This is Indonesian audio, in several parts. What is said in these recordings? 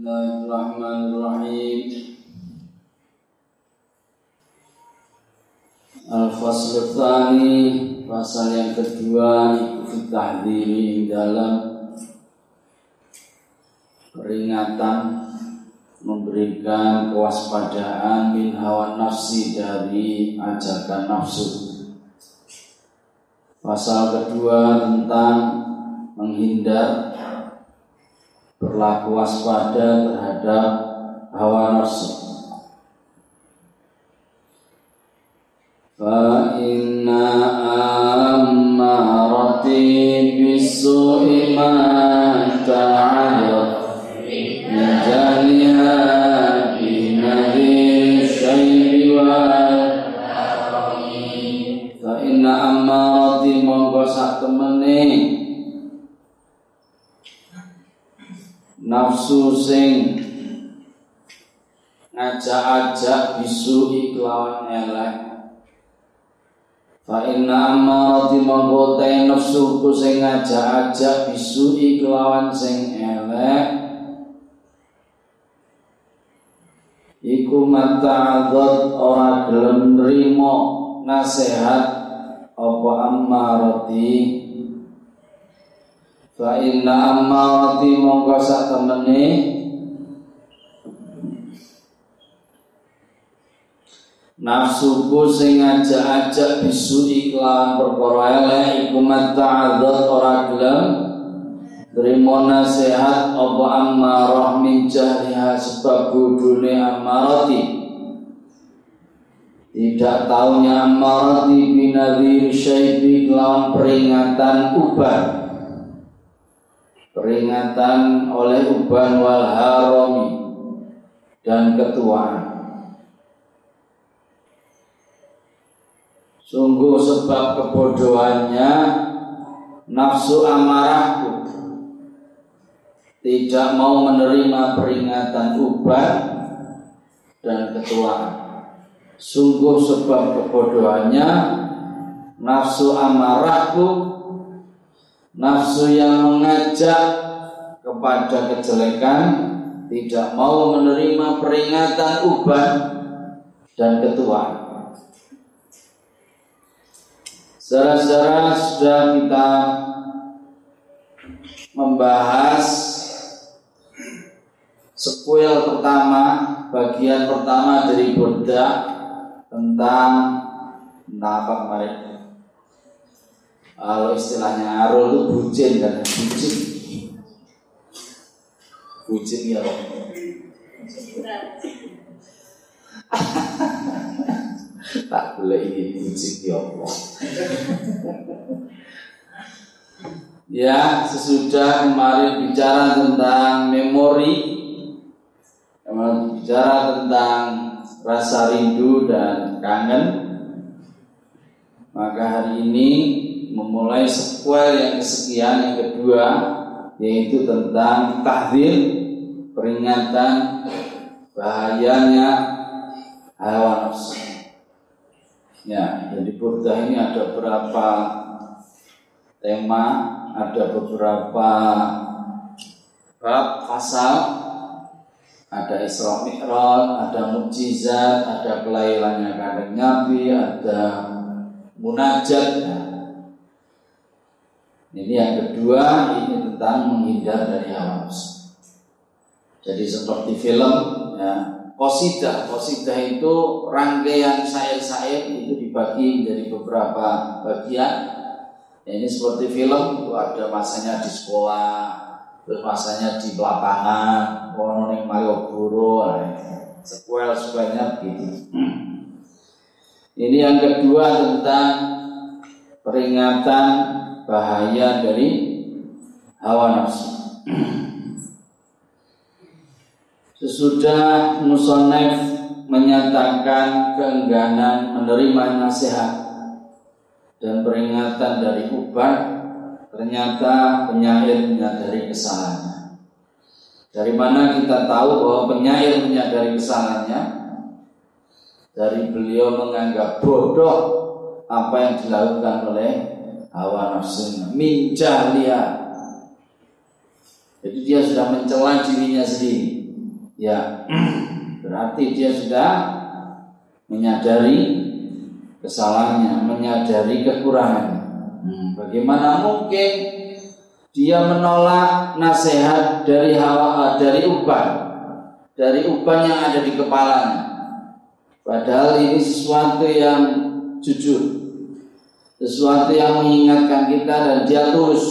Bismillahirrahmanirrahim. Al-Fasl Thani Pasal yang kedua Itu tahdiri dalam Peringatan Memberikan kewaspadaan Min hawa nafsi dari ajakan nafsu. Pasal kedua tentang Menghindar berlaku waspada terhadap hawa nafsu. Fa inna syaibi wa Fa inna ammarati monggo sak temene nafsu sing ngajak-ajak bisu iklawan elek. Fa inna amarati mangkote nafsu ku sing ngajak-ajak bisu iklawan sing elek. Iku mata'adot ora gelem nrimo nasihat apa amarati Fa inna ammarati mongko sak temene. Nafsuku sing ngajak-ajak bisu iklan perkara elek iku mata'adzat ora gelem. Terima nasihat apa ammarah min jahliha sebab budune ammarati Tidak taunya ammarati binadhir syaibi kelawan peringatan ubah peringatan oleh uban wal harami dan ketuaan. Sungguh sebab kebodohannya nafsu amarahku tidak mau menerima peringatan uban dan ketuaan. Sungguh sebab kebodohannya nafsu amarahku nafsu yang mengajak kepada kejelekan tidak mau menerima peringatan ubah dan ketua. Secara-secara sudah kita membahas sekuel pertama, bagian pertama dari Buddha tentang apa kemarin kalau istilahnya arul itu bucin kan? Bucin. Bucin ya loh tak boleh ini bucin ya Allah ya sesudah kemarin bicara tentang memori kemarin bicara tentang rasa rindu dan kangen maka hari ini memulai sequel yang kesekian yang kedua yaitu tentang tahdir peringatan bahayanya hawa nafsu. Ya, jadi Burda ini ada beberapa tema, ada beberapa bab pasal, ada Isra Mi'raj, ada mukjizat, ada kelahirannya kandang Nabi, ada munajat, ya. Ini yang kedua ini tentang menghindar dari hawa. Jadi seperti film ya, Kosidah, kosidah itu rangkaian syair-syair itu dibagi menjadi beberapa bagian. Ya, ini seperti film itu ada masanya di sekolah, terus masanya di lapangan, ono ning Malioboro, sequel sebanyak gitu. Ini yang kedua tentang peringatan bahaya dari hawa nafsu. Sesudah Musonef menyatakan keengganan menerima nasihat dan peringatan dari ubat, ternyata penyair menyadari kesalahannya. Dari mana kita tahu bahwa penyair menyadari kesalahannya? Dari beliau menganggap bodoh apa yang dilakukan oleh hawa nafsunya min jahliya jadi dia sudah mencela dirinya sendiri ya berarti dia sudah menyadari kesalahannya, menyadari kekurangannya. Hmm, bagaimana mungkin dia menolak nasihat dari hawa dari uban, dari uban yang ada di kepalanya. Padahal ini sesuatu yang jujur, sesuatu yang mengingatkan kita dan tulus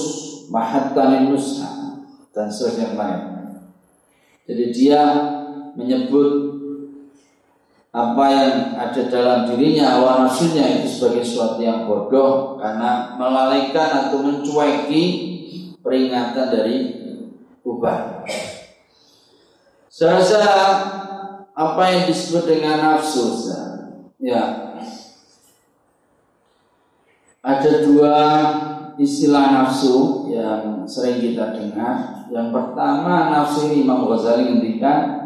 mahattanin nusha dan seterusnya lain. Jadi dia menyebut apa yang ada dalam dirinya awal nafsunya itu sebagai sesuatu yang bodoh karena melalaikan atau mencueki peringatan dari ubah. Saya rasa apa yang disebut dengan nafsu, ya ada dua istilah nafsu yang sering kita dengar. Yang pertama nafsu ini Imam Ghazali ngendikan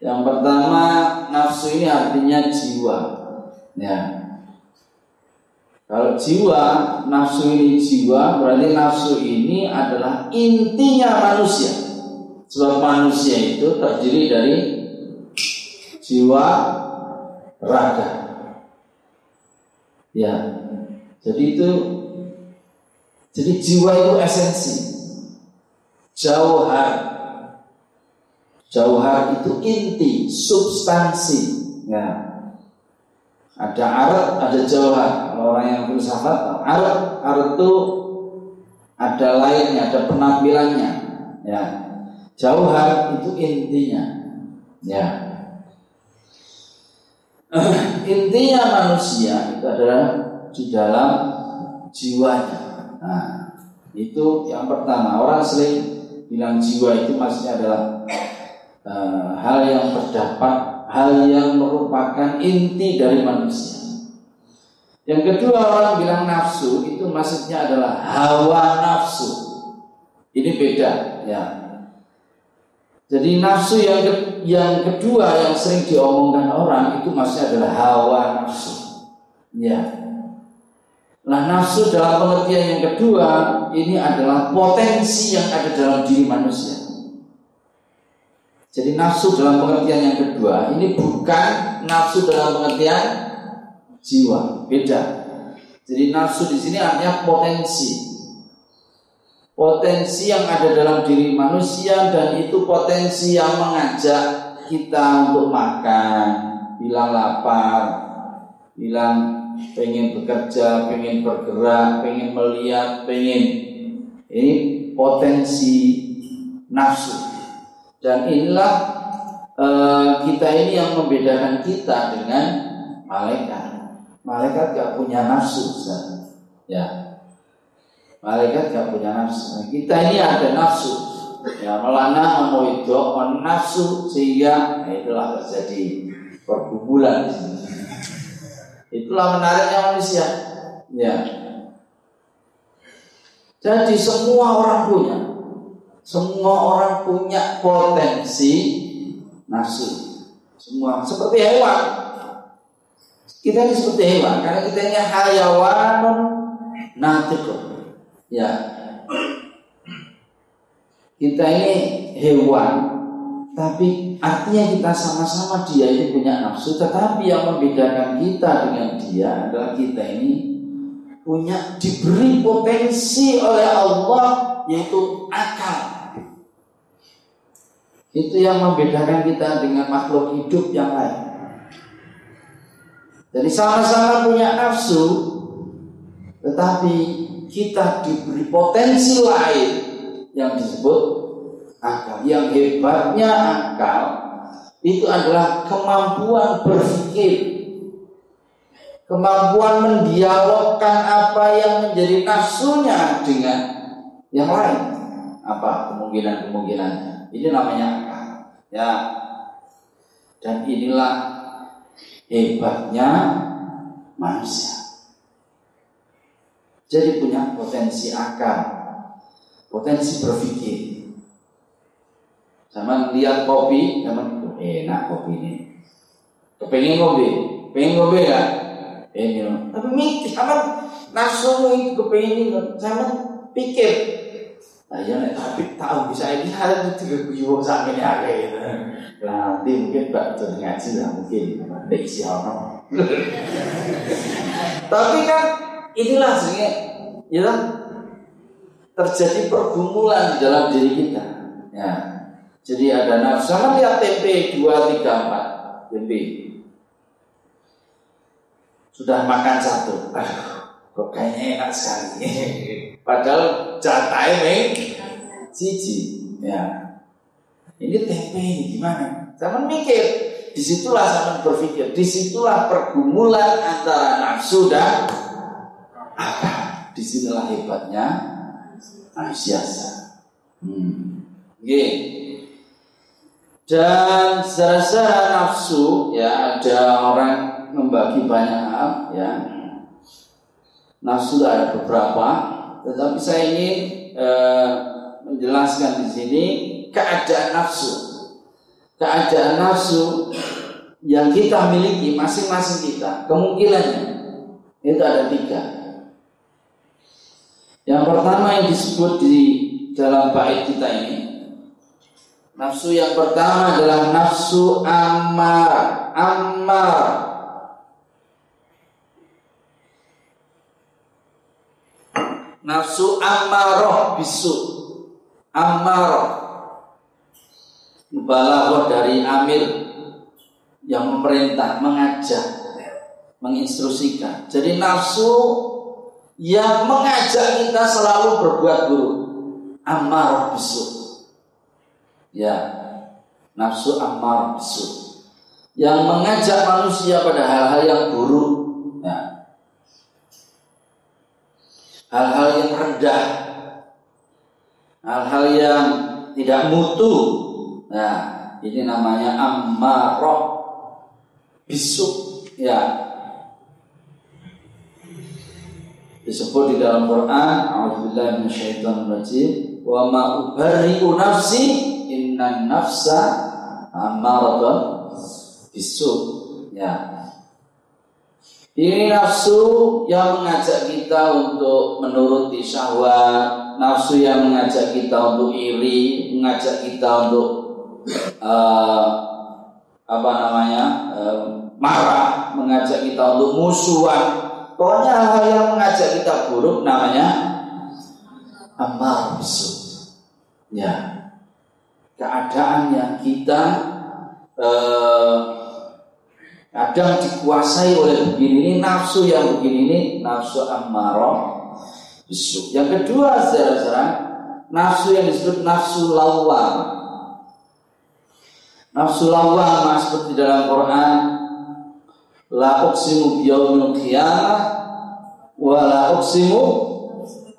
yang pertama nafsu ini artinya jiwa. Ya. Kalau jiwa, nafsu ini jiwa, berarti nafsu ini adalah intinya manusia. Sebab manusia itu terdiri dari jiwa, raga. Ya. Jadi itu jadi jiwa itu esensi. Jauhar Jauhar itu inti, substansi. Ya. Ada arat, ada jauhar. Kalau orang yang filsafat, arat, arat itu ada lainnya, ada penampilannya. Ya. Jauhar itu intinya. Ya. intinya manusia itu adalah di dalam jiwanya. Nah, itu yang pertama. Orang sering bilang jiwa itu maksudnya adalah uh, hal yang terdapat, hal yang merupakan inti dari manusia. Yang kedua orang bilang nafsu itu maksudnya adalah hawa nafsu. Ini beda ya. Jadi nafsu yang ke, yang kedua yang sering diomongkan orang itu maksudnya adalah hawa nafsu. Ya. Nah nafsu dalam pengertian yang kedua ini adalah potensi yang ada dalam diri manusia. Jadi nafsu dalam pengertian yang kedua ini bukan nafsu dalam pengertian jiwa, beda. Jadi nafsu di sini artinya potensi. Potensi yang ada dalam diri manusia dan itu potensi yang mengajak kita untuk makan, bilang lapar, bilang pengen bekerja, pengen bergerak, pengen melihat, pengen ini potensi nafsu. Dan inilah uh, kita ini yang membedakan kita dengan malaikat. Malaikat gak punya nafsu, ya. Malaikat gak punya nafsu. Nah, kita ini ada nafsu. Ya, melana mau nafsu sehingga nah itulah terjadi pergumulan di sini. Itulah menariknya manusia. Ya. Jadi semua orang punya semua orang punya potensi nafsu. Semua seperti hewan. Kita ini seperti hewan karena kita ini hayawanun natiqun. Ya. Kita ini hewan tapi artinya kita sama-sama dia ini punya nafsu tetapi yang membedakan kita dengan dia adalah kita ini punya diberi potensi oleh Allah yaitu akal itu yang membedakan kita dengan makhluk hidup yang lain. Jadi sama-sama punya nafsu, tetapi kita diberi potensi lain yang disebut akal. Yang hebatnya akal itu adalah kemampuan berpikir, kemampuan mendialogkan apa yang menjadi nafsunya dengan yang lain. Apa kemungkinan-kemungkinannya? Ini namanya akal. Ya. Dan inilah hebatnya manusia. Jadi punya potensi akal, potensi berpikir. Sama lihat kopi, sama enak kopi ini. Kepengen kopi, pengen kopi ya? Pengen. Tapi mikir, sama nafsu itu kepengen sama pikir. Nah ya nek tapi tahu bisa ini hal itu juga guyu sak ini akeh gitu. Nanti mungkin tuh ngaji lah mungkin nek isi. Tapi kan inilah sebenarnya ya terjadi pergumulan di dalam diri kita. Ya. Jadi ada nafsu. Sama lihat tempe 2 3 4 tempe. Sudah makan satu. Aduh, kok kayaknya enak sekali. Padahal jatahnya cici. Ya. Ini tempe ini gimana? Sama mikir. Di situlah sama berpikir. Di situlah pergumulan antara nafsu dan apa? Di sinilah hebatnya manusia. Hmm. Dan secara nafsu ya ada orang membagi banyak hal ya. Nafsu ada beberapa, tetapi saya ingin eh, menjelaskan di sini keadaan nafsu. Keadaan nafsu yang kita miliki masing-masing kita kemungkinannya itu ada tiga. Yang pertama yang disebut di dalam bait kita ini Nafsu yang pertama adalah nafsu ammar, ammar. Nafsu ammaroh bisu, ammaroh. Balaghah dari amir yang memerintah, mengajak, menginstruksikan. Jadi nafsu yang mengajak kita selalu berbuat buruk. Ammar bisu. Ya, nafsu ammar bisu. Yang mengajak manusia pada hal-hal yang buruk. Ya. Hal-hal yang rendah. Hal-hal yang tidak mutu. Nah, ini namanya ammarah bisu. Ya, disebut di dalam Quran A'udzubillahi minasyaitonirrajim wa ma nafsi innan nafsa ammaratun bisu. Ya. Ini nafsu yang mengajak kita untuk menuruti syahwat, nafsu yang mengajak kita untuk iri, mengajak kita untuk uh, apa namanya uh, marah, mengajak kita untuk musuhan, Pokoknya hal yang mengajak kita buruk namanya amal bisu. Ya, keadaan yang kita eh, kadang dikuasai oleh begini ini nafsu yang begini ini nafsu amarah bisu. Yang kedua secara nafsu yang disebut nafsu lawam. Nafsu lawam seperti dalam Quran la uqsimu biyaumil qiyamah wa la uqsimu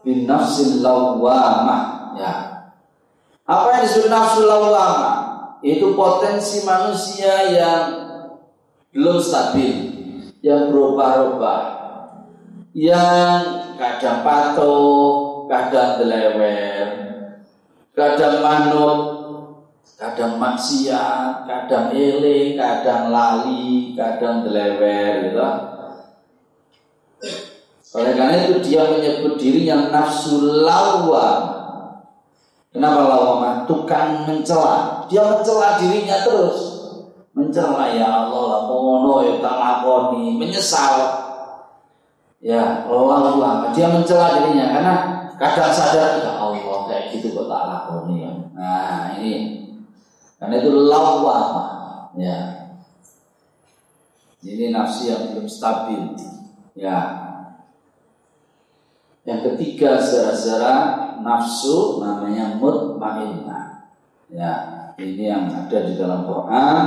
bin nafsil lawwamah ya apa yang disebut nafsu lawwamah itu potensi manusia yang belum stabil yang berubah-ubah yang kadang patuh kadang delewer kadang manut kadang maksiat, kadang eling, kadang lali, kadang delewer gitu. Oleh karena itu dia menyebut diri yang nafsu lawa. Kenapa lawa? Tukang mencela. Dia mencela dirinya terus. Mencela ya Allah lah mono ya tak lakoni, menyesal. Ya, lawa. Dia mencela dirinya karena kadang sadar ya Allah kayak gitu kok tak lakoni. Nah, ini karena itu lawamah. Ya. Ini nafsi yang belum stabil. Ya. Yang ketiga secara nafsu namanya mutmainnah. Ya, ini yang ada di dalam Quran.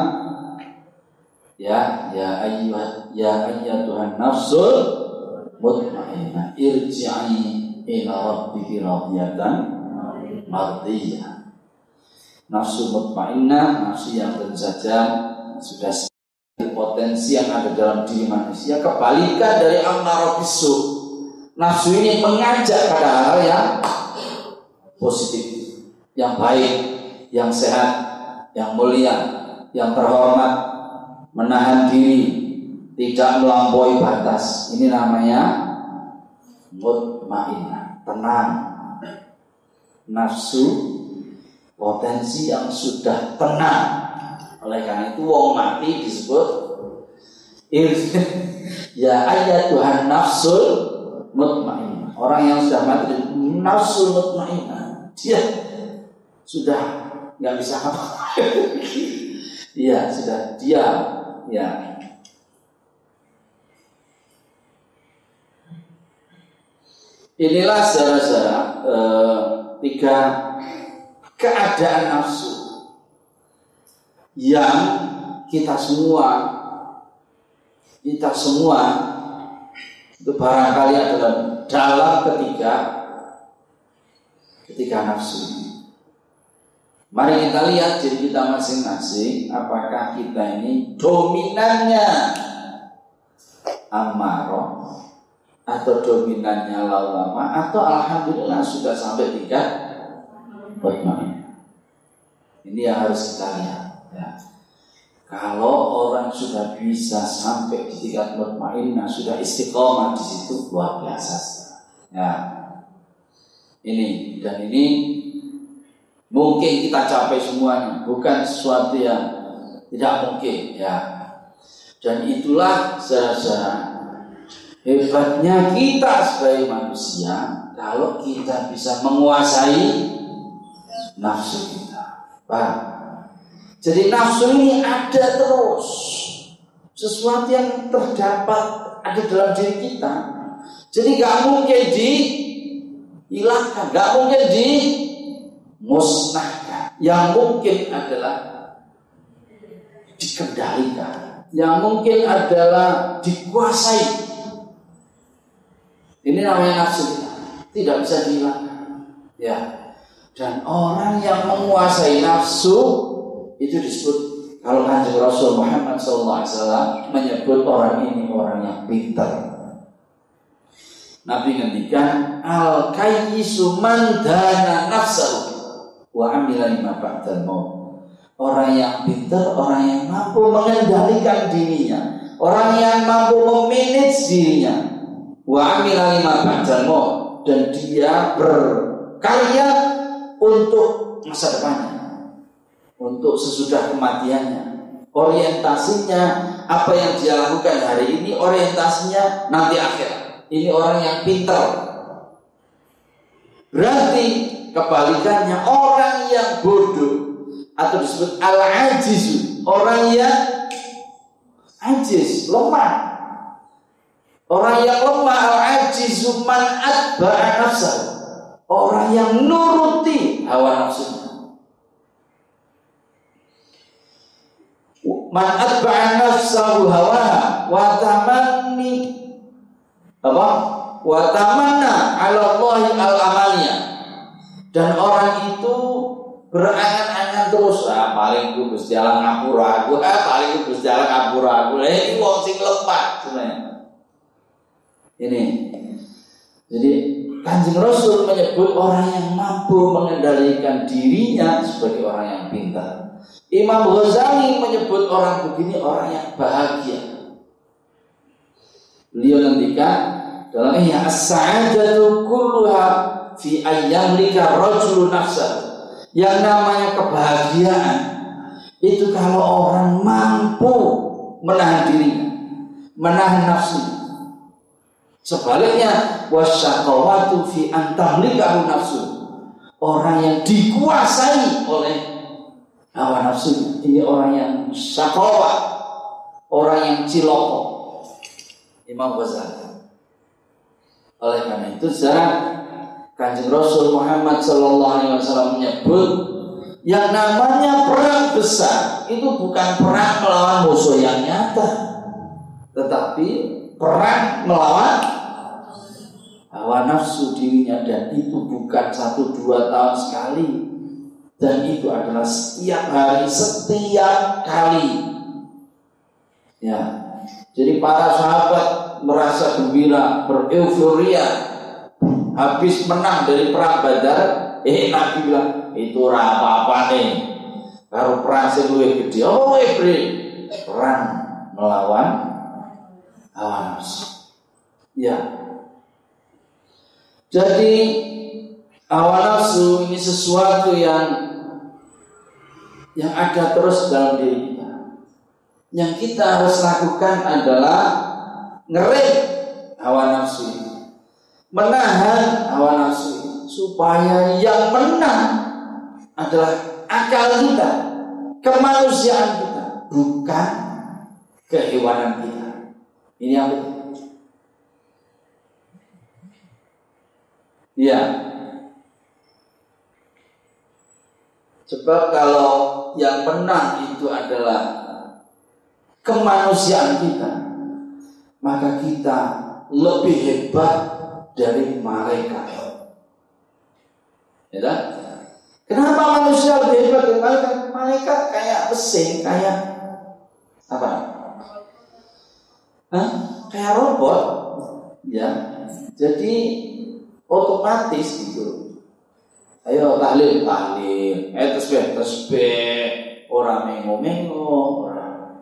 Ya, ya ayyuhat ya ayyatuhan nafsul mutmainnah irji'i ila rabbiki radiyatan mardiyah nafsu mutmainnah, nafsu yang saja sudah potensi yang ada dalam diri manusia kebalikan dari ammarah bisu. Nafsu ini mengajak pada hal yang positif, yang baik, yang sehat, yang mulia, yang terhormat, menahan diri, tidak melampaui batas. Ini namanya mutmainnah, tenang. nafsu potensi yang sudah tenang. Oleh karena itu wong mati disebut ya ayat Tuhan nafsul mutmain. Orang yang sudah mati nafsul mutmain. Dia sudah nggak bisa apa. Iya, sudah diam. Ya. Inilah saudara-saudara eh, tiga keadaan nafsu yang kita semua kita semua itu barangkali adalah dalam ketiga ketika nafsu. Mari kita lihat diri kita masing-masing apakah kita ini dominannya amarah atau dominannya lama atau alhamdulillah sudah sampai tiga Ini yang harus kita lihat. Ya. Kalau orang sudah bisa sampai di tingkat mutmainnah, sudah istiqomah di situ luar biasa. Ya. Ini dan ini mungkin kita capai semuanya, bukan sesuatu yang tidak mungkin ya. Dan itulah secara hebatnya kita sebagai manusia kalau kita bisa menguasai nafsu kita. Paham? Jadi nafsu ini ada terus. Sesuatu yang terdapat ada dalam diri kita. Jadi gak mungkin dihilangkan, gak mungkin dimusnahkan. Yang mungkin adalah dikendalikan. Yang mungkin adalah dikuasai. Ini namanya nafsu kita. Tidak bisa dihilangkan. Ya. Dan orang yang menguasai nafsu itu disebut kalau kanjeng Rasul Muhammad SAW menyebut orang ini orang yang pintar. Nabi ngendikan al kayyisu man dana nafsahu wa amila lima ba'dal maut. Orang yang pintar, orang yang mampu mengendalikan dirinya, orang yang mampu memanage dirinya. Wa amila lima ba'dal maut dan dia berkarya untuk masa depannya untuk sesudah kematiannya. Orientasinya apa yang dia lakukan hari ini, orientasinya nanti akhir. Ini orang yang pintar. Berarti kebalikannya orang yang bodoh atau disebut al-ajiz, orang yang ajiz, lemah. Orang yang lemah al-ajizu man atba'a Orang yang nuruti hawa nafsunya. man atba'a nafsahu hawaha wa tamanni apa? Wa tamanna 'ala Allahi al-amaliya dan orang itu berangan-angan terus ah paling ku Gusti Allah aku ah paling ku Gusti Allah aku lah ini wong sing lemah sebenarnya. Ini. Jadi Kanjeng Rasul menyebut orang yang mampu mengendalikan dirinya sebagai orang yang pintar. Imam Ghazali menyebut orang begini orang yang bahagia. Beliau ngendikan dalam ya as-sa'adatu kulluha fi ayyamlika rajulu nafsa. Yang namanya kebahagiaan itu kalau orang mampu menahan dirinya, menahan nafsu. Sebaliknya wasyaqawatu fi antamlikahu nafsu. Orang yang dikuasai oleh hawa nafsu ini orang yang syakawa orang yang ciloko Imam Ghazali oleh karena itu sekarang Kanjeng Rasul Muhammad Sallallahu Alaihi Wasallam menyebut yang namanya perang besar itu bukan perang melawan musuh yang nyata, tetapi perang melawan hawa nafsu dirinya dan itu bukan satu dua tahun sekali, dan itu adalah setiap hari, setiap kali. Ya, jadi para sahabat merasa gembira, bereuforia, habis menang dari perang Badar. Eh Nabi bilang itu apa-apa nih. Kalau perang seluwe gede, oh Ibrahim perang melawan hawa Ya. Jadi Hawa nafsu ini sesuatu yang yang ada terus dalam diri. Yang kita harus lakukan adalah ngerem hawa nafsu. Menahan hawa nafsu. Supaya yang menang adalah akal kita, kemanusiaan kita, bukan kehewanan kita. Ini yang betul. Ya, Sebab kalau yang menang itu adalah kemanusiaan kita, maka kita lebih hebat dari malaikat. Ya kan? Kenapa manusia lebih hebat dari malaikat? Malaikat kayak mesin, kayak apa? Hah? Kayak robot, ya. Jadi otomatis gitu Ayo tahlil, tahlil. Eh tasbih. Orang mengo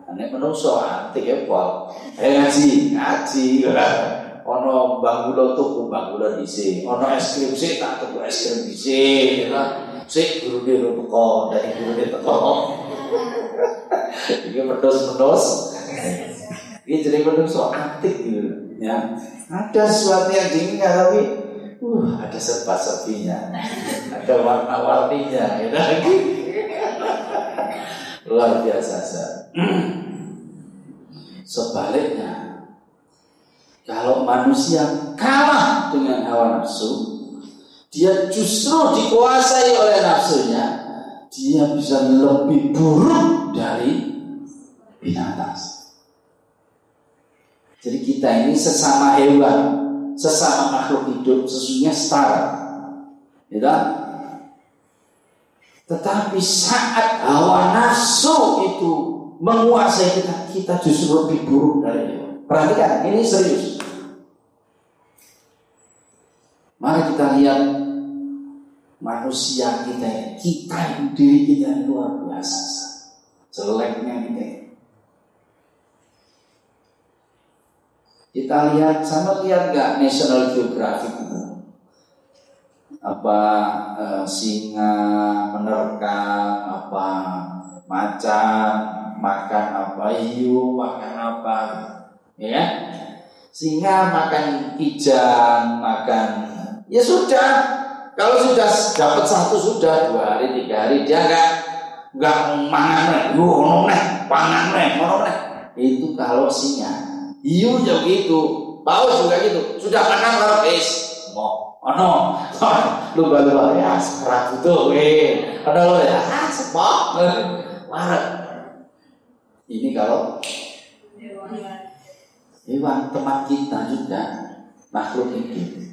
aneh menungso ya pol. Eh ngaji, ngaji. Ono banggulo tuku banggulo disi. Ono es krim sih tak tuku es krim disi. Sik guru dia teko, dari guru dia teko. Ini medos medos. Ini jadi menungso antik gitu. Ya, ada sesuatu yang diingat tapi Uh, ada serba-serbinya, ada warna-warninya, ya. Luar biasa, Sebaliknya, kalau manusia kalah dengan hawa nafsu, dia justru dikuasai oleh nafsunya, dia bisa lebih buruk dari binatang. Jadi kita ini sesama hewan, sesama makhluk hidup sesungguhnya setara. Ya Tetapi saat hawa nafsu itu menguasai kita, kita justru lebih buruk dari itu. Perhatikan, ini serius. Mari kita lihat manusia kita, kita diri kita yang luar biasa. Jeleknya kita Kita lihat sama lihat nggak National Geographic itu apa e, singa menerkam apa macan makan apa hiu makan apa ya singa makan kijang makan ya sudah. Kalau sudah dapat satu sudah dua hari tiga hari dia nggak nggak mangan nih, pangan nih, itu kalau singa. Hiu juga gitu, paus juga gitu. Sudah makan kalau es, mau, oh no, lu baru ya sekarang itu, eh, ada lo ya, ah sepok, marah. Ini kalau hewan teman kita juga makhluk hidup.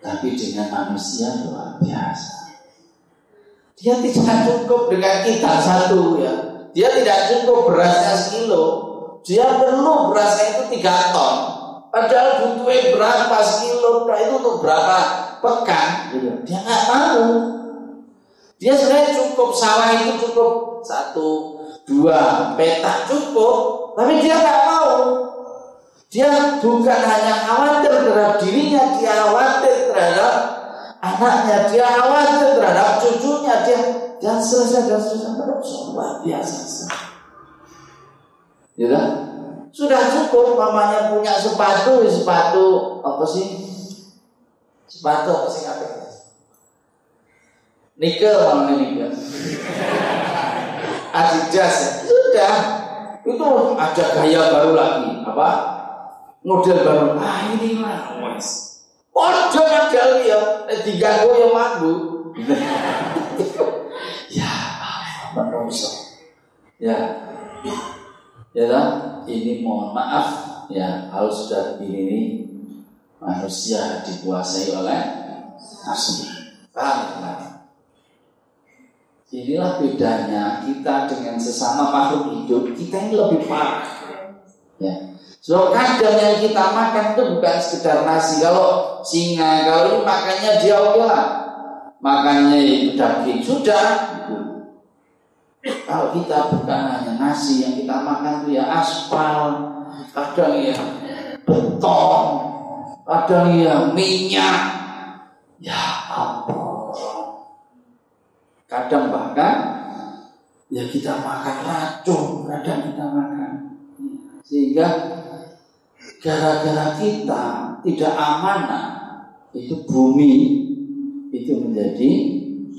Tapi dengan manusia luar biasa. Dia tidak cukup dengan kita satu ya. Dia tidak cukup berasnya sekilo dia perlu berasnya itu tiga ton. Padahal butuhnya berapa kilo, nah itu untuk berapa pekan, gitu. Dia nggak mau. Dia sebenarnya cukup sawah itu cukup satu, dua petak cukup, tapi dia nggak mau. Dia bukan hanya khawatir terhadap dirinya, dia khawatir terhadap anaknya, dia khawatir terhadap cucunya, dia dan selesai dan selesai terus luar biasa. Ya Sudah cukup mamanya punya sepatu, sepatu apa sih? Sepatu apa sih apa? Nikel mana nikel? Adidas ya. Sudah. Itu ada gaya baru lagi. Apa? Model baru. Ah ini mah wes. Ojo model ya. Tiga gue yang mampu. ya, manusia. Ya ya kan? ini mohon maaf ya kalau sudah begini ini manusia dikuasai oleh nafsu paham ya? Inilah bedanya kita dengan sesama makhluk hidup kita ini lebih parah. Ya. So kadang yang kita makan itu bukan sekedar nasi. Kalau singa, kalau ini makannya dia oke lah. Makannya itu daging sudah. Kalau kita bukan hanya nasi yang kita makan itu ya aspal, kadang ya beton, kadang ya minyak, Ya Allah. Kadang bahkan ya kita makan racun, kadang kita makan. Sehingga gara-gara kita tidak amanah itu bumi itu menjadi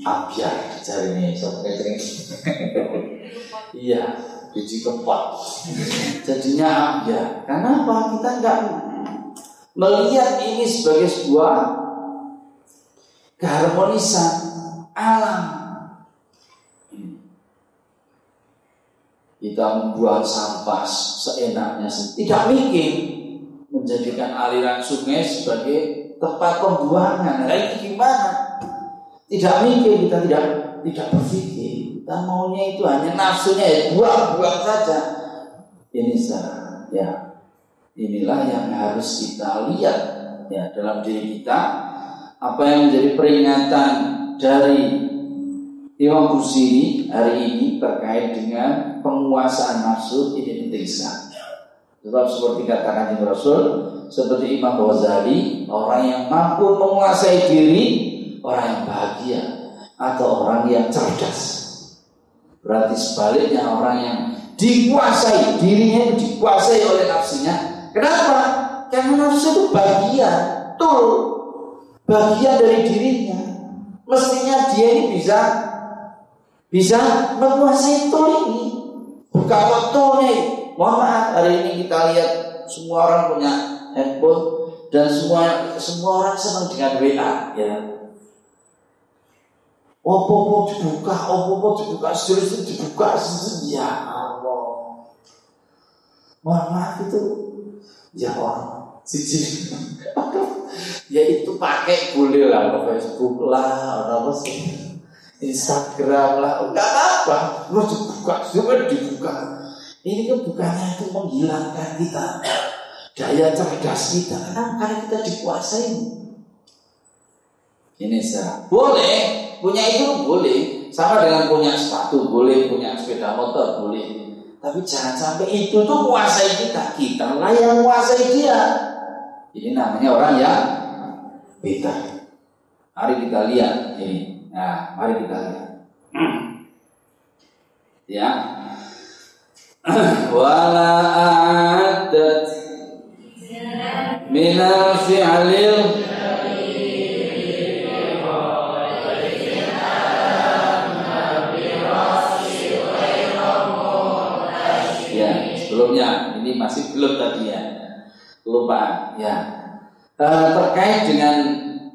abiar cari ini iya biji kepot. Jadinya abiar karena apa kita nggak melihat ini sebagai sebuah keharmonisan alam kita membuang sampah seenaknya tidak mikir menjadikan aliran sungai sebagai tempat pembuangan. Nah itu gimana? Tidak mikir kita tidak tidak berpikir. Kita maunya itu hanya nafsunya ya buang-buang saja. Ini sah, ya. Inilah yang harus kita lihat ya dalam diri kita apa yang menjadi peringatan dari Imam Busiri hari ini terkait dengan penguasaan nafsu ini penting sekali. Sebab seperti katakan Rasul, seperti Imam Ghazali, orang yang mampu menguasai diri, orang yang bahagia atau orang yang cerdas. Berarti sebaliknya orang yang dikuasai dirinya dikuasai oleh nafsunya. Kenapa? Karena nafsu itu bagian, tuh bagian dari dirinya. Mestinya dia ini bisa bisa menguasai tul ini. Bukan waktunya mohon maaf hari ini kita lihat semua orang punya handphone dan semua semua orang senang dengan WA ya. Opo-opo dibuka, opo-opo dibuka, serius dibuka, ya Allah. Mohon maaf itu ya Allah. Siji. ya itu pakai boleh lah Facebook lah, apa sih? Instagram lah, enggak apa-apa. Lu dibuka, semua dibuka. Ini kan bukannya itu menghilangkan kita daya cerdas kita, karena kita dikuasai. Ini sah. Boleh punya itu boleh, sama dengan punya sepatu boleh, punya sepeda motor boleh. Tapi jangan sampai itu tuh kuasai kita, kita lah yang kuasai dia. Ini namanya orang yang beda. Mari kita lihat ini. Nah, mari kita lihat. ya, wala a'addat minal ya sebelumnya. Ini masih belum tadi ya. Lupa ya. Uh, terkait dengan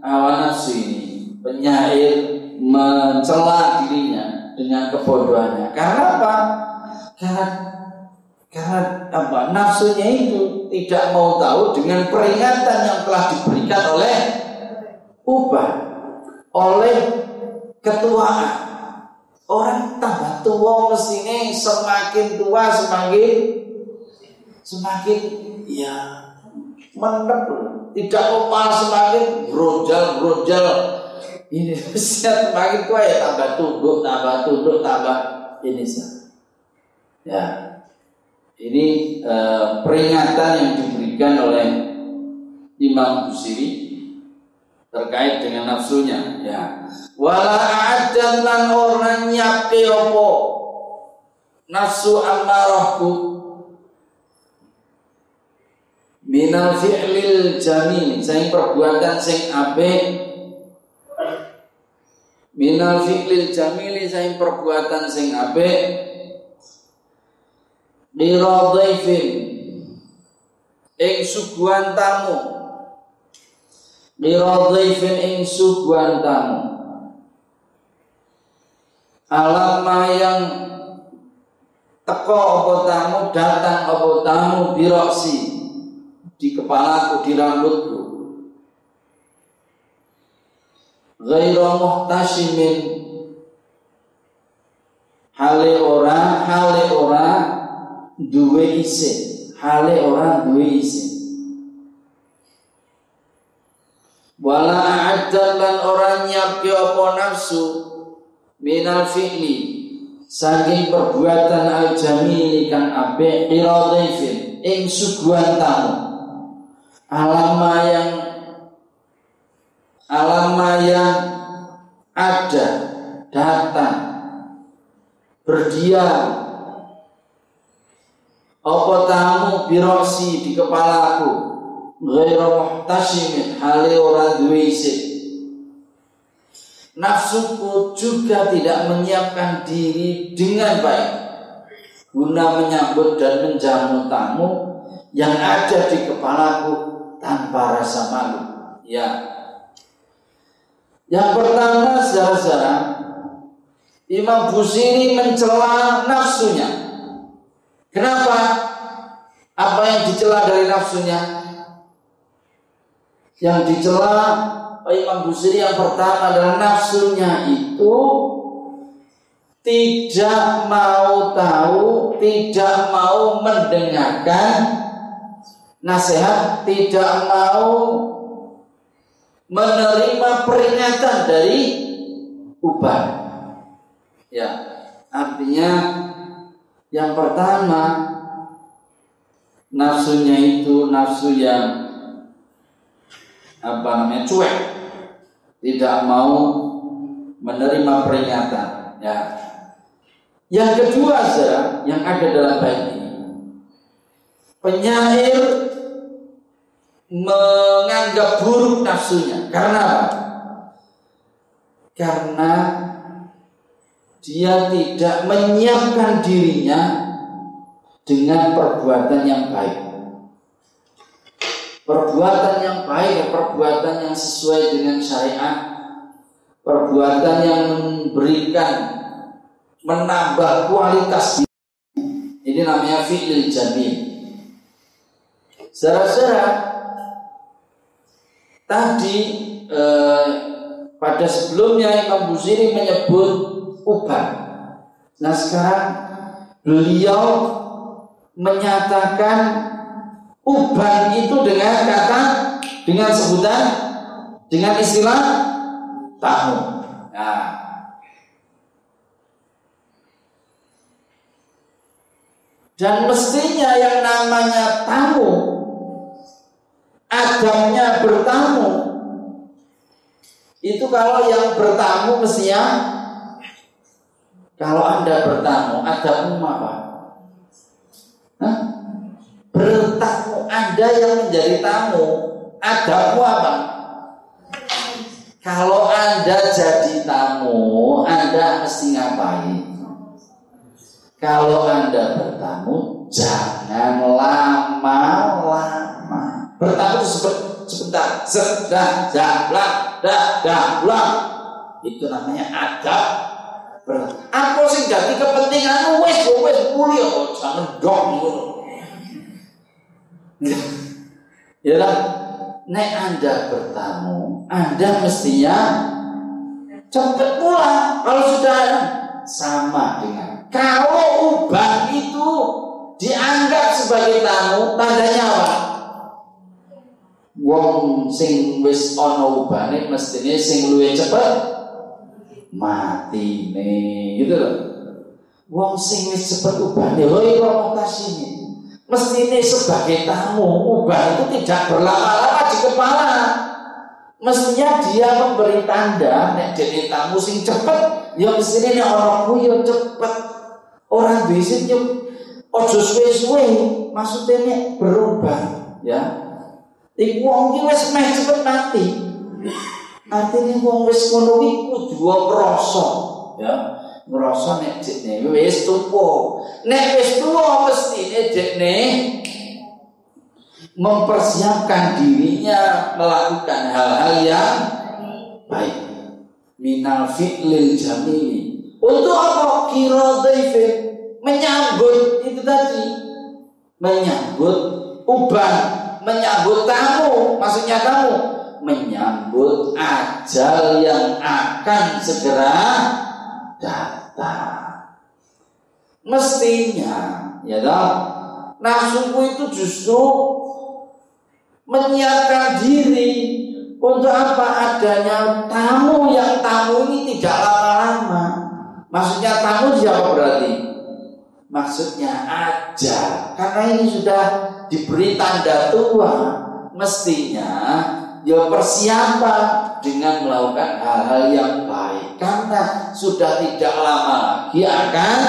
hawa nafsu ini penyair mencela dirinya dengan kebodohannya karena apa karena karena apa? Nafsunya itu tidak mau tahu dengan peringatan yang telah diberikan oleh ubah, oleh ketuaan. Orang tambah tua mestinya semakin tua semakin semakin ya mantap tidak opal semakin brojal brojal ini semakin tua ya tambah tunduk tambah tunduk tambah ini ya. Ini uh, peringatan yang diberikan oleh Imam Busiri terkait dengan nafsunya ya. Wala adan orang nyape opo nafsu amarahku minal fi'lil jamil. Sing perbuatan sing ape minal fi'lil jamil sing perbuatan sing ape Lira dhaifin. Ing suguhan tamu. Lira dhaifin ing suguhan tamu. Alama yang teko apa tamu datang apa tamu biroksi di kepalaku di rambutku Ghaira muhtashimin. Hale ora, hale ora duwe isin hale orang duwe isin wala a'addan lan ora nyiapke apa nafsu minal fi'li saking perbuatan al jamili kan ape iradifin ing suguhan tamu. Alama yang alama yang ada datang berdiam apa tamu birosi di kepalaku ghairu muhtasimin hale ora duwe Nafsuku juga tidak menyiapkan diri dengan baik guna menyambut dan menjamu tamu yang ada di kepalaku tanpa rasa malu. Ya. Yang pertama saudara-saudara, Imam Busiri mencela nafsunya. Kenapa? Apa yang dicela dari nafsunya? Yang dicela Imam Busiri yang pertama adalah nafsunya itu tidak mau tahu, tidak mau mendengarkan nasihat, tidak mau menerima peringatan dari ubah. Ya, artinya yang pertama nafsunya itu nafsu yang apa namanya cuek, tidak mau menerima peringatan. Ya, yang kedua saudara, yang ada dalam ini Penyair menganggap buruk nafsunya Karena? Karena dia tidak menyiapkan dirinya dengan perbuatan yang baik. Perbuatan yang baik, perbuatan yang sesuai dengan syariat, perbuatan yang memberikan menambah kualitas ini namanya fi'il jamil Saudara-saudara tadi eh, pada sebelumnya Imam Busiri menyebut uban nah sekarang beliau menyatakan uban itu dengan kata dengan sebutan dengan istilah tamu nah. Dan mestinya yang namanya tamu Adamnya bertamu Itu kalau yang bertamu mestinya Kalau anda bertamu Adammu apa? Hah? Bertamu Anda yang menjadi tamu Adammu apa? Kalau anda jadi tamu Anda mesti ngapain? Kalau Anda bertamu, jangan lama-lama. Bertamu itu sebentar, sedah, dah, dah, dah, Itu namanya adab. Apa sih jadi kepentingan wes wes mulia kok jangan dong Ya lah, nek Anda bertamu, Anda mestinya cepat pulang. Kalau sudah sama dengan kalau ubah itu dianggap sebagai tamu, tandanya apa? Wong sing wis ana ubane mestine sing luwih cepet mati nih gitu loh. Wong sing wis cepet ubane lho iku ini. Mestine sebagai tamu ubah itu tidak berlama-lama di kepala. Mestinya dia memberi tanda nek jadi tamu sing cepet ya mestine nek orang kuwi cepet Orang bisik yuk ojo suwe-suwe maksudnya ini berubah ya. Iku wong ki wis meh cepet mati. Artinya wong wis ngono kuwi kudu ngrasa ya. Ngrasa nek dekne wis tuwa. Nek wis tuwa mestine dekne mempersiapkan dirinya melakukan hal-hal yang baik minal fi'lil jamili untuk apa? Kira Menyambut itu tadi. Menyambut uban. Menyambut tamu. Maksudnya tamu. Menyambut ajal yang akan segera datang. Mestinya, ya toh, nafsuku itu justru menyiapkan diri untuk apa adanya tamu yang tamu ini tidak lama-lama Maksudnya tamu siapa berarti? Maksudnya aja Karena ini sudah diberi tanda tua Mestinya ya persiapan dengan melakukan hal-hal yang baik karena sudah tidak lama lagi akan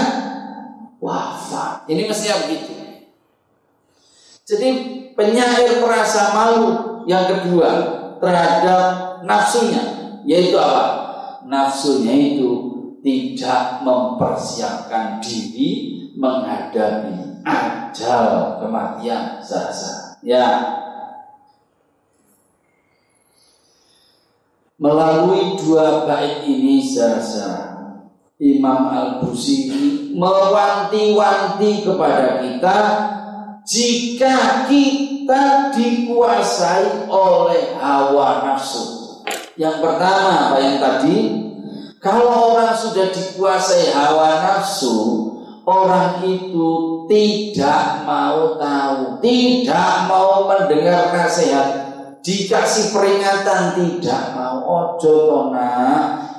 wafat. Ini mestinya begitu. Jadi penyair merasa malu yang kedua terhadap nafsunya yaitu apa? Nafsunya itu tidak mempersiapkan diri menghadapi ajal kematian saya Ya, Melalui dua bait ini saudara Imam Al-Busiri mewanti-wanti kepada kita jika kita dikuasai oleh hawa nafsu. Yang pertama apa yang tadi? Kalau orang sudah dikuasai hawa nafsu, orang itu tidak mau tahu, tidak mau mendengar nasihat. Dikasih peringatan tidak mau. Ojo tona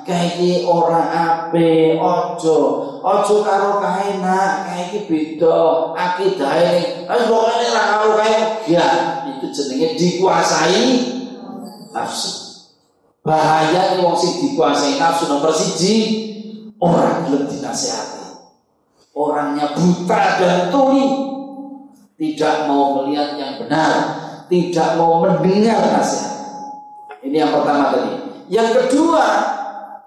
kayak orang ape? Ojo. Ojo karo kae nak. Kayak beda akidah ini tapi pokoknya lah karo kae. Ya itu jenenge dikuasai nafsu. Bahaya wong sing dikuasai nafsu nomor siji orang belum dinasehati orangnya buta dan tuli tidak mau melihat yang benar tidak mau mendengar nasihat. Ini yang pertama tadi. Yang kedua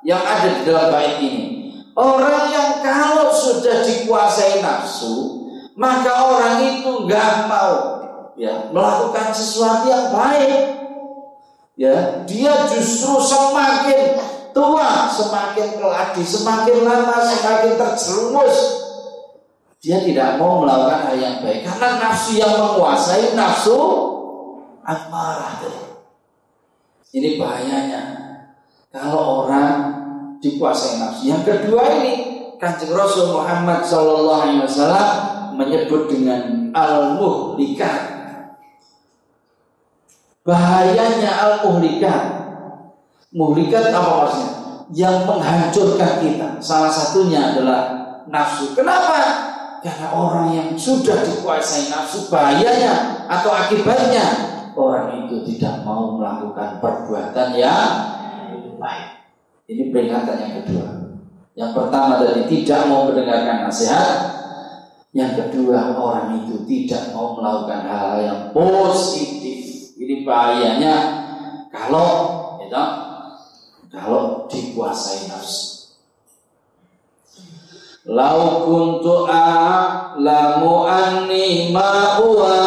yang ada di dalam bait ini, orang yang kalau sudah dikuasai nafsu, maka orang itu nggak mau ya melakukan sesuatu yang baik. Ya, dia justru semakin tua, semakin keladi, semakin lama, semakin terjerumus dia tidak mau melakukan hal yang baik karena nafsu yang menguasai nafsu amarah. Ini bahayanya kalau orang dikuasai nafsu. Yang kedua ini Kanjeng Rasul Muhammad Shallallahu Alaihi Wasallam menyebut dengan al-muhlikat. Bahayanya al-muhlikat. Muhlikat apa maksudnya? Yang menghancurkan kita. Salah satunya adalah nafsu. Kenapa? Karena orang yang sudah dikuasai nafsu bahayanya atau akibatnya orang itu tidak mau melakukan perbuatan yang baik. Ini peringatan yang kedua. Yang pertama tadi tidak mau mendengarkan nasihat. Yang kedua orang itu tidak mau melakukan hal-hal yang positif. Ini bahayanya kalau ya kalau dikuasai nafsu. Lau kuntu a'lamu anni ma huwa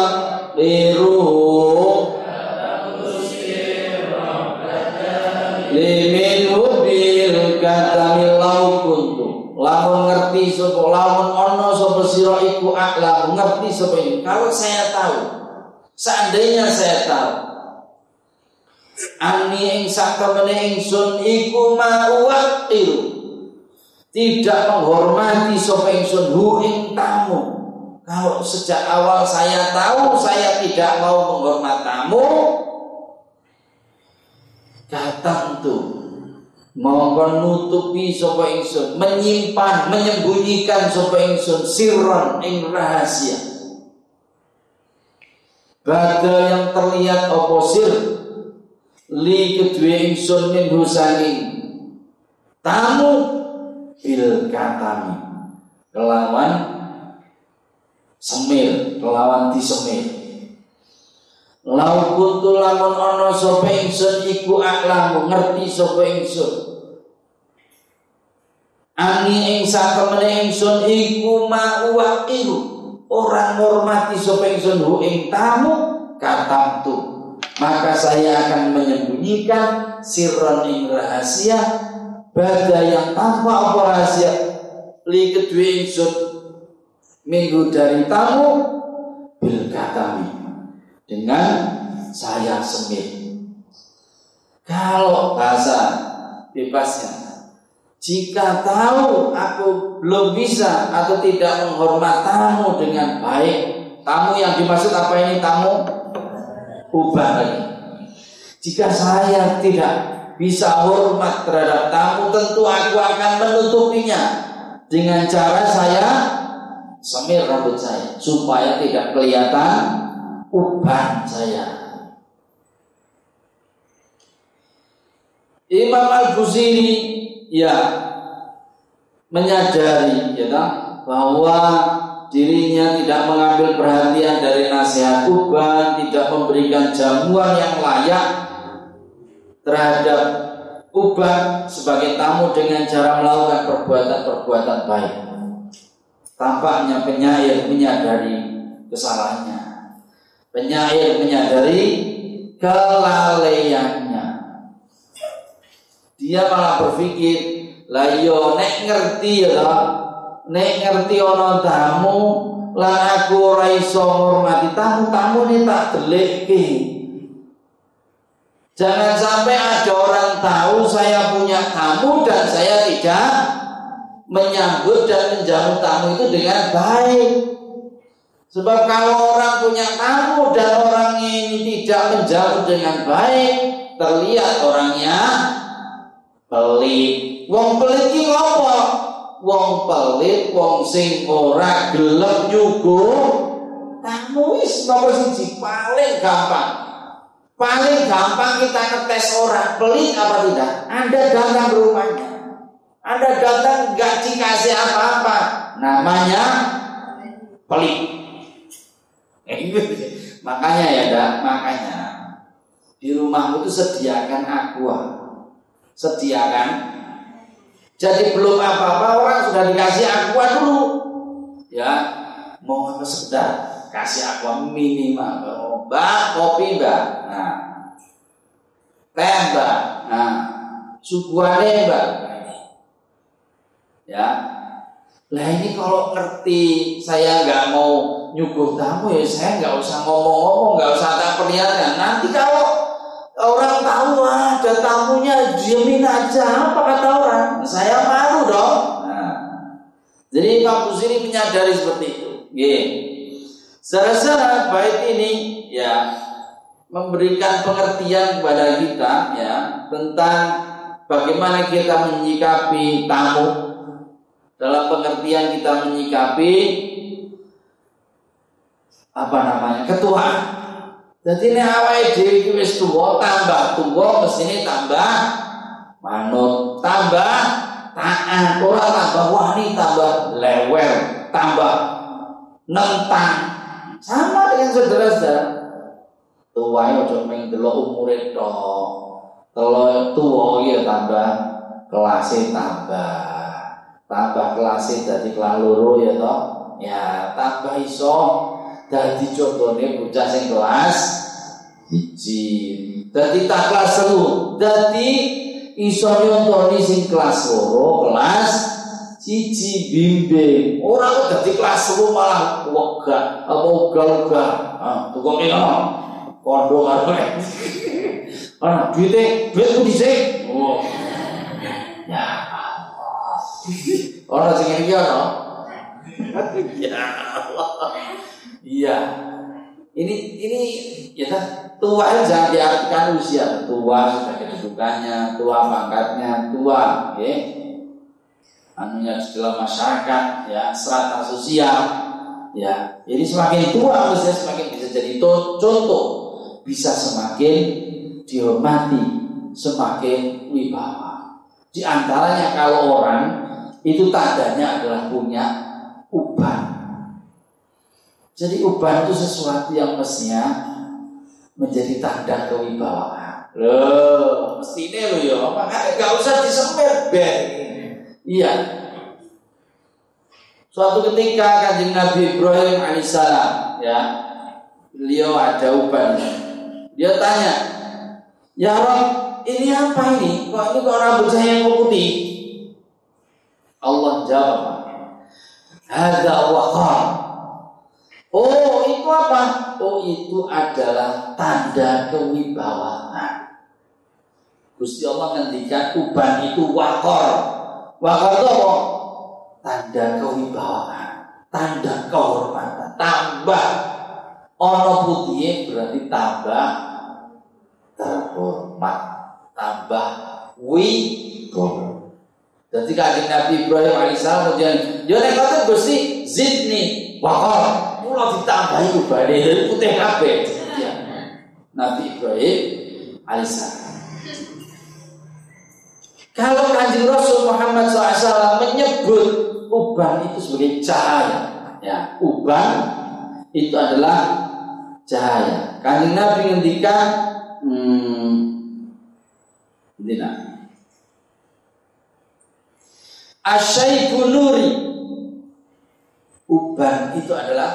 lamun ngerti sapa lamun ono sapa sira iku akla ngerti sapa ini kalau saya tahu seandainya saya tahu ani ing satemene ingsun iku ma'uwaqil tidak menghormati sapa ingsun hu ing tamu. Kalau sejak awal saya tahu saya tidak mau menghormati tamu kata tuh mongkon nutupi sapa ingsun menyimpan menyembunyikan sapa ingsun sirron ing rahasia. Bada yang terlihat oposir li kedua ingsun min husanging tamu bil katami kelawan semir kelawan disemir Lau kuntu lamun ana sapa ingsun iku aklamu ngerti sapa ingsun. Ani ing satemene ingsun iku ma'uwaqiru. Orang hormati sapa ingsun hu ing tamu katamtu. Maka saya akan menyembunyikan sirron ing rahasia bada yang tanpa apa rahasia li kedua ingsun minggu dari tamu bil katami dengan saya semir. Kalau bahasa bebasnya, jika tahu aku belum bisa atau tidak menghormat tamu dengan baik, tamu yang dimaksud apa ini tamu? Ubah lagi. Jika saya tidak bisa hormat terhadap tamu, tentu aku akan menutupinya dengan cara saya semir rambut saya supaya tidak kelihatan uban saya. Imam Al-Busiri ya menyadari ya bahwa dirinya tidak mengambil perhatian dari nasihat uban, tidak memberikan jamuan yang layak terhadap uban sebagai tamu dengan cara melakukan perbuatan-perbuatan baik. Tampaknya penyair menyadari kesalahannya. Penyair menyadari kelalaiannya. Dia malah berpikir, lah yo nek ngerti ya nek ngerti ana tamu lan aku ora iso ngurmati tamu-tamu ini tak delekke. Jangan sampai ada orang tahu saya punya tamu dan saya tidak menyambut dan menjamu tamu itu dengan baik. Sebab kalau orang punya tamu dan orang ini tidak menjamu dengan baik, terlihat orangnya pelit. Wong pelit ki ngopo? wong pelit, wong sing ora gelem nyuguh tamu wis nomor siji paling gampang. Paling gampang kita ngetes orang pelit apa tidak. Anda datang ke rumahnya, Anda datang nggak dikasih apa-apa, namanya pelit. makanya ya, dak, makanya di rumahmu itu sediakan aqua, sediakan jadi belum apa-apa orang sudah dikasih aqua dulu. Ya, mau apa sekedar kasih aqua minimal. Mbak, kopi mbak. Nah, teh mbak. Nah, suguhane mbak. Ya, lah ini kalau ngerti saya nggak mau nyuguh tamu ya saya nggak usah ngomong-ngomong, nggak usah tak perlihatkan. Nanti kalau Orang tahu ah, ada tamunya diamin aja apa kata orang. Saya malu dong. Nah, jadi Imam Busiri menyadari seperti itu. Gini. Secara bait ini ya memberikan pengertian kepada kita ya tentang bagaimana kita menyikapi tamu dalam pengertian kita menyikapi apa namanya ketua jadi ini awal dhewe iki wis tuwa tambah tuwa mesine tambah manut, tambah taat, ora tambah wani, tambah lewel, tambah nentang. Sama dengan saudara-saudara. Tuwae ojo mung delok umure tok. Telo tuwa ya tambah kelasnya tambah. Tambah kelasnya dadi kelas ya toh. Ya, tambah iso Dadi contone bocah sing kelas siji. Dadi tak kelas telu. Dadi iso nyontoni sing kelas loro, kelas siji bimbing. Ora kok dadi kelas telu malah wegah apa ugal-ugal. Ah, tukang ngono. Kondo karo Ah, duite, duit ku dhisik. Oh. Ya Allah. Ora sing iki ono. Ya Allah. Iya. Ini ini ya kan tua jangan diartikan usia tua sudah kedudukannya, tua pangkatnya, tua, ya. Anunya dalam masyarakat, ya strata sosial, ya. Jadi semakin tua usia semakin bisa jadi contoh, bisa semakin dihormati, semakin wibawa. Di antaranya kalau orang itu tandanya adalah punya uban jadi uban itu sesuatu yang mestinya menjadi tanda kewibawaan. Loh, mesti ini loh ya, makanya nggak usah disemir ben. Iya. Suatu ketika kanjeng Nabi Ibrahim alaihissalam, ya, beliau ada uban. Dia tanya, ya Rob, ini apa ini? Kok ini kok rambut yang putih? Allah jawab, ada waqar Oh, itu apa? Oh, itu adalah tanda kewibawaan. Gusti Allah ngendikan uban itu wakor. Apa? Tanda kewibawaan, tanda kehormatan, tambah ono putih berarti tambah terhormat, tambah wibawaan. Jadi kajian Nabi Ibrahim alaihissalam kemudian, ya nek Gusti zidni wakor kula ditambahi ubane putih kabeh. Nabi Ibrahim alaihissalam. Kalau kanjeng Rasul Muhammad SAW menyebut uban itu sebagai cahaya, ya uban itu adalah cahaya. Kanjeng Nabi ngendikan, hmm, tidak. Asyaibu nuri Uban itu adalah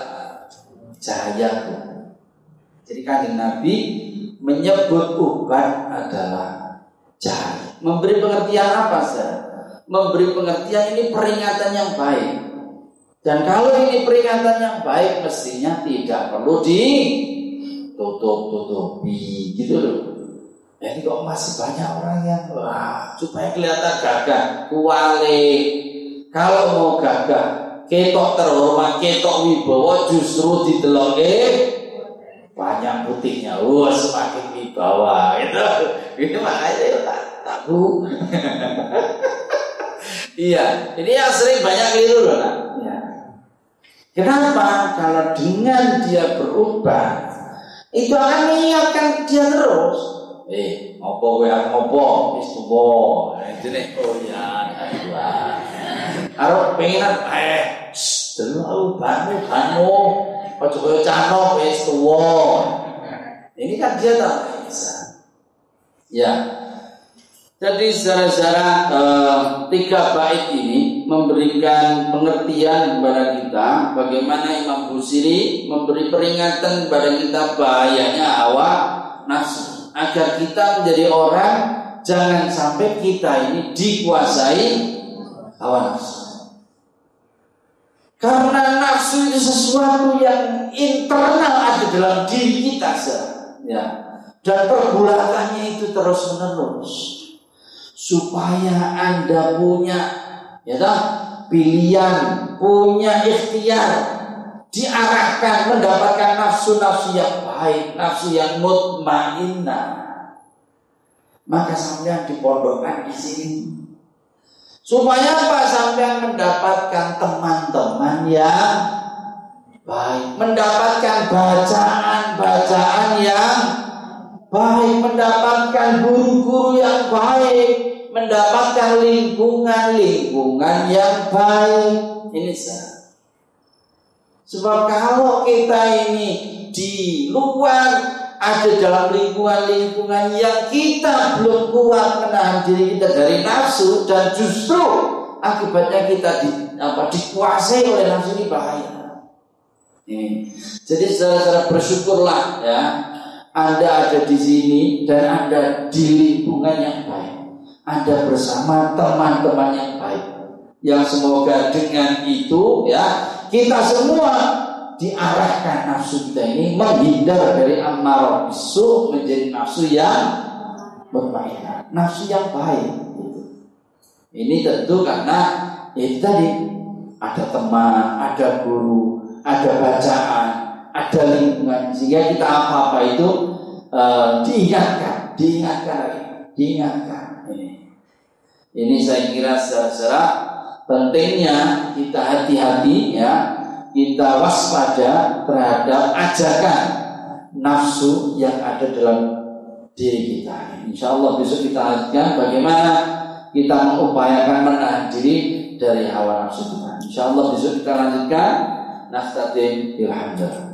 cahayaku Jadi kanjeng Nabi menyebut uban adalah cahaya Memberi pengertian apa sih? Memberi pengertian ini peringatan yang baik Dan kalau ini peringatan yang baik Mestinya tidak perlu ditutup-tutupi Gitu loh ini kok masih banyak orang yang wah, supaya kelihatan gagah, kuali. Kalau mau gagah, ketok terhormat, ketok wibawa justru dideloke banyak putihnya. Wah, semakin wibawa itu. Ini makanya ya tabu. iya, ini yang sering banyak keliru loh, nak. Ya. Kenapa? Kalau dengan dia berubah, itu akan mengingatkan dia terus eh ngopo kowe arep ngopo wis tuwa intine oh ya dua arep pengen eh delok banu banu aja koyo cano wis tuwa ini kan dia tak bisa ya jadi secara-secara eh, tiga bait ini memberikan pengertian kepada kita bagaimana Imam Busiri memberi peringatan kepada kita bahayanya hawa nafsu agar kita menjadi orang jangan sampai kita ini dikuasai hawa nafsu. Karena nafsu itu sesuatu yang internal ada dalam diri kita, ya. Dan pergulatannya itu terus menerus supaya anda punya ya tak, pilihan, punya ikhtiar diarahkan mendapatkan nafsu-nafsu yang baik, nafsu yang mutmainnah. Maka sampean dipondokkan di sini. Supaya apa sampean mendapatkan teman-teman yang baik, mendapatkan bacaan-bacaan yang baik, mendapatkan guru-guru yang baik, mendapatkan lingkungan-lingkungan yang baik. Ini saya Sebab kalau kita ini di luar ada dalam lingkungan-lingkungan yang kita belum kuat menahan diri kita dari nafsu dan justru akibatnya kita di, apa, dikuasai oleh nafsu ini bahaya. Ini. Jadi secara bersyukurlah ya Anda ada di sini dan Anda di lingkungan yang baik. Anda bersama teman-teman yang baik. Yang semoga dengan itu ya kita semua diarahkan nafsu kita ini menghindar dari amarah bisu menjadi nafsu yang berbahaya, nafsu yang baik. Ini tentu karena itu tadi ada teman, ada guru, ada bacaan, ada lingkungan sehingga kita apa-apa itu uh, diingatkan, diingatkan, diingatkan. Ini, ini saya kira secara pentingnya kita hati-hati ya kita waspada terhadap ajakan nafsu yang ada dalam diri kita. Insya Allah besok kita lanjutkan bagaimana kita mengupayakan menahan diri dari hawa nafsu kita. Insya Allah besok kita lanjutkan. Naftatim ilhamdulillah.